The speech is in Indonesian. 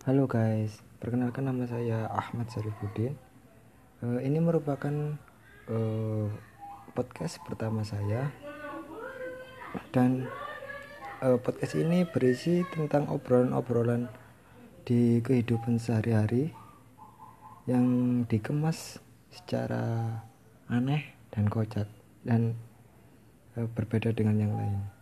Halo guys, perkenalkan nama saya Ahmad Sarifudin. Uh, eh, ini merupakan uh, podcast pertama saya dan uh, podcast ini berisi tentang obrolan-obrolan di kehidupan sehari-hari yang dikemas secara aneh dan kocak dan uh, berbeda dengan yang lain.